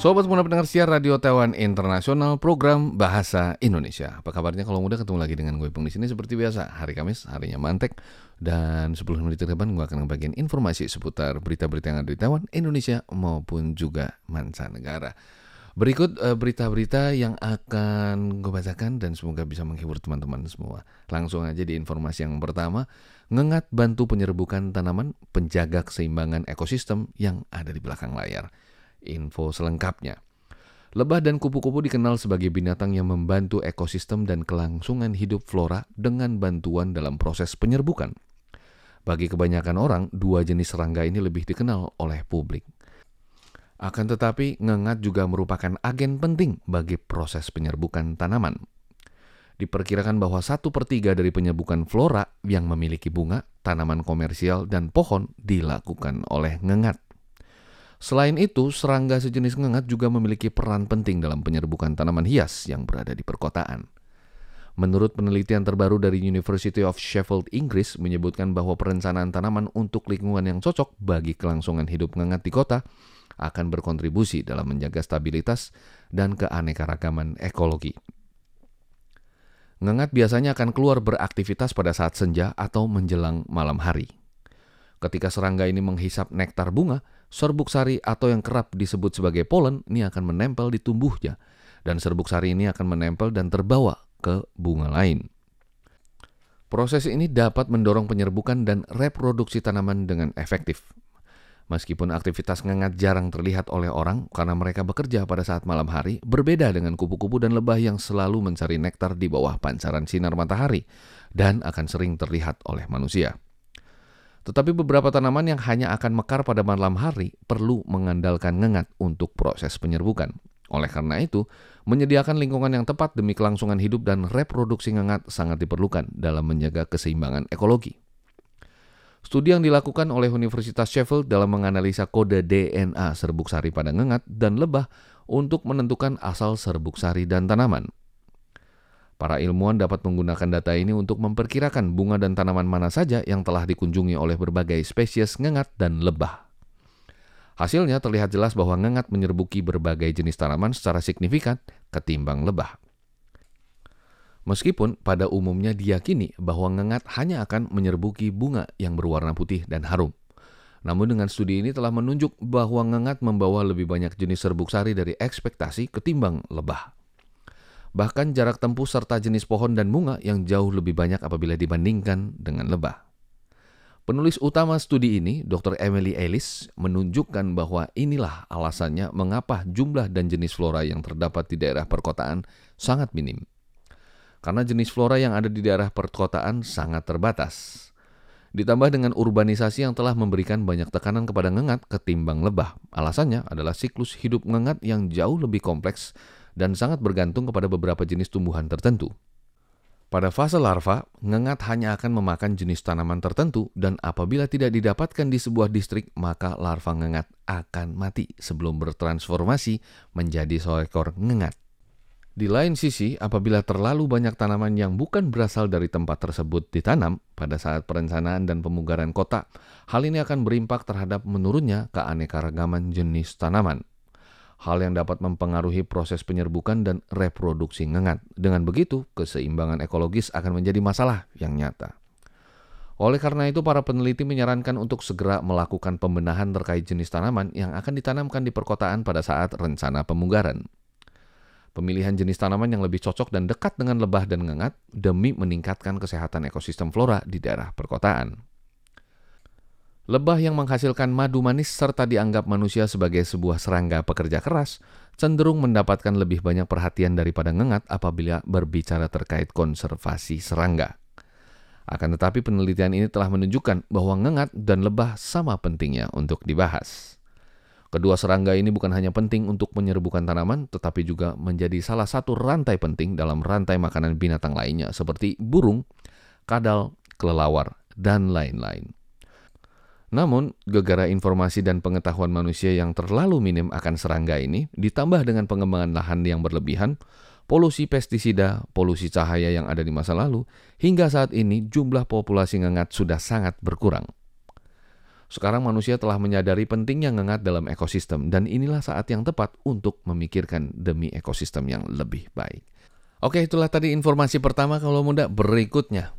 Sobat semua pendengar siar Radio Taiwan Internasional program Bahasa Indonesia. Apa kabarnya kalau muda ketemu lagi dengan gue Pung di sini seperti biasa hari Kamis harinya mantek dan 10 menit ke depan gue akan bagian informasi seputar berita-berita yang ada di Taiwan, Indonesia maupun juga mancanegara. Berikut eh, berita-berita yang akan gue bacakan dan semoga bisa menghibur teman-teman semua. Langsung aja di informasi yang pertama, ngengat bantu penyerbukan tanaman penjaga keseimbangan ekosistem yang ada di belakang layar. Info selengkapnya. Lebah dan kupu-kupu dikenal sebagai binatang yang membantu ekosistem dan kelangsungan hidup flora dengan bantuan dalam proses penyerbukan. Bagi kebanyakan orang, dua jenis serangga ini lebih dikenal oleh publik. Akan tetapi, ngengat juga merupakan agen penting bagi proses penyerbukan tanaman. Diperkirakan bahwa satu per tiga dari penyerbukan flora yang memiliki bunga, tanaman komersial, dan pohon dilakukan oleh ngengat. Selain itu, serangga sejenis ngengat juga memiliki peran penting dalam penyerbukan tanaman hias yang berada di perkotaan. Menurut penelitian terbaru dari University of Sheffield, Inggris, menyebutkan bahwa perencanaan tanaman untuk lingkungan yang cocok bagi kelangsungan hidup ngengat di kota akan berkontribusi dalam menjaga stabilitas dan keanekaragaman ekologi. Ngengat biasanya akan keluar beraktivitas pada saat senja atau menjelang malam hari. Ketika serangga ini menghisap nektar bunga, serbuk sari atau yang kerap disebut sebagai polen ini akan menempel di tumbuhnya dan serbuk sari ini akan menempel dan terbawa ke bunga lain. Proses ini dapat mendorong penyerbukan dan reproduksi tanaman dengan efektif. Meskipun aktivitas ngengat jarang terlihat oleh orang karena mereka bekerja pada saat malam hari, berbeda dengan kupu-kupu dan lebah yang selalu mencari nektar di bawah pancaran sinar matahari dan akan sering terlihat oleh manusia. Tetapi beberapa tanaman yang hanya akan mekar pada malam hari perlu mengandalkan ngengat untuk proses penyerbukan. Oleh karena itu, menyediakan lingkungan yang tepat demi kelangsungan hidup dan reproduksi ngengat sangat diperlukan dalam menjaga keseimbangan ekologi. Studi yang dilakukan oleh Universitas Sheffield dalam menganalisa kode DNA serbuk sari pada ngengat dan lebah untuk menentukan asal serbuk sari dan tanaman. Para ilmuwan dapat menggunakan data ini untuk memperkirakan bunga dan tanaman mana saja yang telah dikunjungi oleh berbagai spesies ngengat dan lebah. Hasilnya terlihat jelas bahwa ngengat menyerbuki berbagai jenis tanaman secara signifikan ketimbang lebah. Meskipun pada umumnya diyakini bahwa ngengat hanya akan menyerbuki bunga yang berwarna putih dan harum. Namun dengan studi ini telah menunjuk bahwa ngengat membawa lebih banyak jenis serbuk sari dari ekspektasi ketimbang lebah. Bahkan jarak tempuh serta jenis pohon dan bunga yang jauh lebih banyak apabila dibandingkan dengan lebah. Penulis utama studi ini, Dr. Emily Ellis, menunjukkan bahwa inilah alasannya mengapa jumlah dan jenis flora yang terdapat di daerah perkotaan sangat minim. Karena jenis flora yang ada di daerah perkotaan sangat terbatas. Ditambah dengan urbanisasi yang telah memberikan banyak tekanan kepada ngengat ketimbang lebah. Alasannya adalah siklus hidup ngengat yang jauh lebih kompleks dan sangat bergantung kepada beberapa jenis tumbuhan tertentu. Pada fase larva, ngengat hanya akan memakan jenis tanaman tertentu dan apabila tidak didapatkan di sebuah distrik, maka larva ngengat akan mati sebelum bertransformasi menjadi seekor ngengat. Di lain sisi, apabila terlalu banyak tanaman yang bukan berasal dari tempat tersebut ditanam pada saat perencanaan dan pemugaran kota, hal ini akan berimpak terhadap menurunnya keanekaragaman jenis tanaman hal yang dapat mempengaruhi proses penyerbukan dan reproduksi ngengat. Dengan begitu, keseimbangan ekologis akan menjadi masalah yang nyata. Oleh karena itu, para peneliti menyarankan untuk segera melakukan pembenahan terkait jenis tanaman yang akan ditanamkan di perkotaan pada saat rencana pemugaran. Pemilihan jenis tanaman yang lebih cocok dan dekat dengan lebah dan ngengat demi meningkatkan kesehatan ekosistem flora di daerah perkotaan. Lebah yang menghasilkan madu manis serta dianggap manusia sebagai sebuah serangga pekerja keras cenderung mendapatkan lebih banyak perhatian daripada ngengat apabila berbicara terkait konservasi serangga. Akan tetapi penelitian ini telah menunjukkan bahwa ngengat dan lebah sama pentingnya untuk dibahas. Kedua serangga ini bukan hanya penting untuk menyerbukan tanaman, tetapi juga menjadi salah satu rantai penting dalam rantai makanan binatang lainnya seperti burung, kadal, kelelawar, dan lain-lain. Namun, gegara informasi dan pengetahuan manusia yang terlalu minim akan serangga ini, ditambah dengan pengembangan lahan yang berlebihan, polusi pestisida, polusi cahaya yang ada di masa lalu, hingga saat ini jumlah populasi ngengat sudah sangat berkurang. Sekarang manusia telah menyadari pentingnya ngengat dalam ekosistem dan inilah saat yang tepat untuk memikirkan demi ekosistem yang lebih baik. Oke, itulah tadi informasi pertama kalau muda. Berikutnya,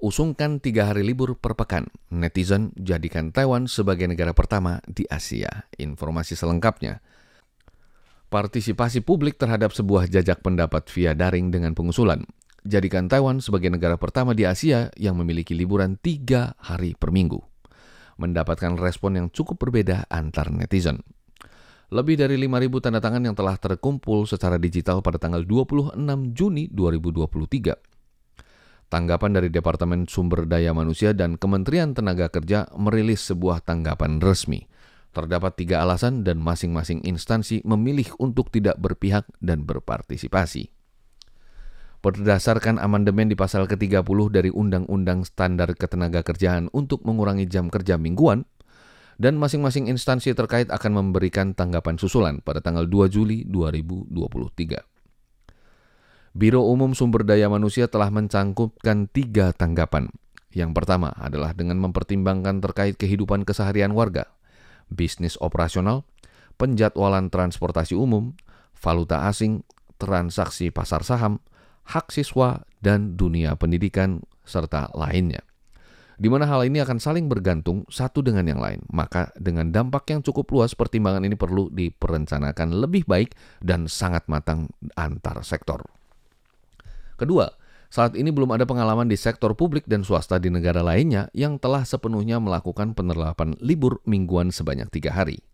usungkan tiga hari libur per pekan. Netizen jadikan Taiwan sebagai negara pertama di Asia. Informasi selengkapnya. Partisipasi publik terhadap sebuah jajak pendapat via daring dengan pengusulan. Jadikan Taiwan sebagai negara pertama di Asia yang memiliki liburan tiga hari per minggu mendapatkan respon yang cukup berbeda antar netizen. Lebih dari 5.000 tanda tangan yang telah terkumpul secara digital pada tanggal 26 Juni 2023. Tanggapan dari Departemen Sumber Daya Manusia dan Kementerian Tenaga Kerja merilis sebuah tanggapan resmi. Terdapat tiga alasan dan masing-masing instansi memilih untuk tidak berpihak dan berpartisipasi berdasarkan amandemen di pasal ke-30 dari Undang-Undang Standar Ketenagakerjaan untuk mengurangi jam kerja mingguan, dan masing-masing instansi terkait akan memberikan tanggapan susulan pada tanggal 2 Juli 2023. Biro Umum Sumber Daya Manusia telah mencangkupkan tiga tanggapan. Yang pertama adalah dengan mempertimbangkan terkait kehidupan keseharian warga, bisnis operasional, penjadwalan transportasi umum, valuta asing, transaksi pasar saham, hak siswa, dan dunia pendidikan, serta lainnya. Di mana hal ini akan saling bergantung satu dengan yang lain, maka dengan dampak yang cukup luas, pertimbangan ini perlu diperencanakan lebih baik dan sangat matang antar sektor. Kedua, saat ini belum ada pengalaman di sektor publik dan swasta di negara lainnya yang telah sepenuhnya melakukan penerapan libur mingguan sebanyak tiga hari.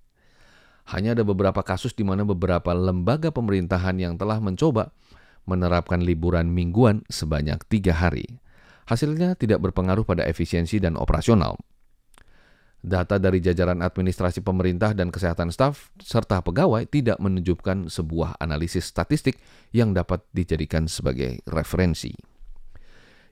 Hanya ada beberapa kasus di mana beberapa lembaga pemerintahan yang telah mencoba menerapkan liburan mingguan sebanyak tiga hari. Hasilnya tidak berpengaruh pada efisiensi dan operasional. Data dari jajaran administrasi pemerintah dan kesehatan staf serta pegawai tidak menunjukkan sebuah analisis statistik yang dapat dijadikan sebagai referensi.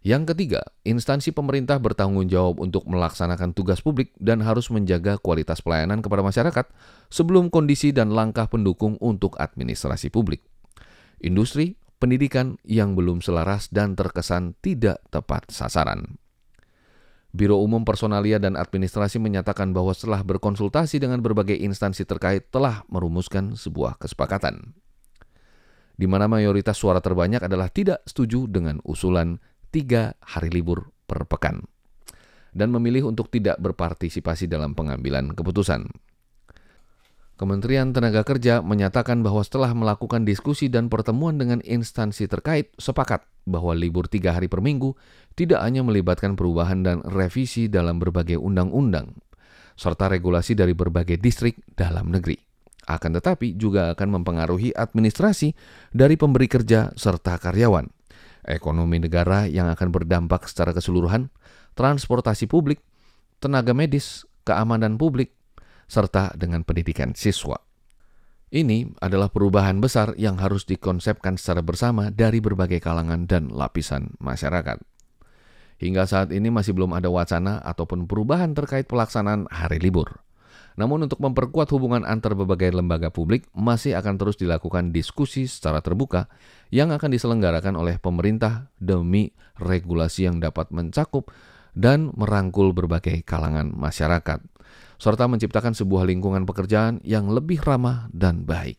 Yang ketiga, instansi pemerintah bertanggung jawab untuk melaksanakan tugas publik dan harus menjaga kualitas pelayanan kepada masyarakat sebelum kondisi dan langkah pendukung untuk administrasi publik. Industri, pendidikan yang belum selaras dan terkesan tidak tepat sasaran. Biro Umum Personalia dan Administrasi menyatakan bahwa setelah berkonsultasi dengan berbagai instansi terkait telah merumuskan sebuah kesepakatan. Di mana mayoritas suara terbanyak adalah tidak setuju dengan usulan tiga hari libur per pekan dan memilih untuk tidak berpartisipasi dalam pengambilan keputusan. Kementerian Tenaga Kerja menyatakan bahwa setelah melakukan diskusi dan pertemuan dengan instansi terkait, sepakat bahwa libur tiga hari per minggu tidak hanya melibatkan perubahan dan revisi dalam berbagai undang-undang, serta regulasi dari berbagai distrik dalam negeri. Akan tetapi juga akan mempengaruhi administrasi dari pemberi kerja serta karyawan, ekonomi negara yang akan berdampak secara keseluruhan, transportasi publik, tenaga medis, keamanan publik, serta dengan pendidikan siswa. Ini adalah perubahan besar yang harus dikonsepkan secara bersama dari berbagai kalangan dan lapisan masyarakat. Hingga saat ini masih belum ada wacana ataupun perubahan terkait pelaksanaan hari libur. Namun untuk memperkuat hubungan antar berbagai lembaga publik masih akan terus dilakukan diskusi secara terbuka yang akan diselenggarakan oleh pemerintah demi regulasi yang dapat mencakup dan merangkul berbagai kalangan masyarakat serta menciptakan sebuah lingkungan pekerjaan yang lebih ramah dan baik.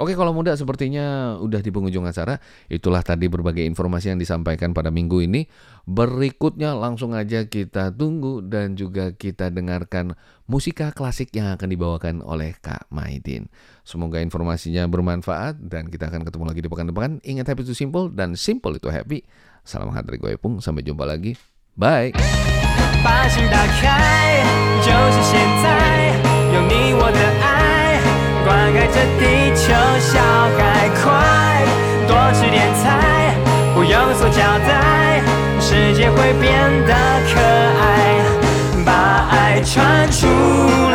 Oke, kalau muda sepertinya udah di penghujung acara. Itulah tadi berbagai informasi yang disampaikan pada minggu ini. Berikutnya langsung aja kita tunggu dan juga kita dengarkan musika klasik yang akan dibawakan oleh Kak Maidin. Semoga informasinya bermanfaat dan kita akan ketemu lagi di pekan depan. Ingat happy itu simple dan simple itu happy. Salam hangat dari gue. Sampai jumpa lagi. Bye. 把心打开，就是现在，有你我的爱，灌溉着地球小孩，快多吃点菜，不用做交代，世界会变得可爱，把爱传出。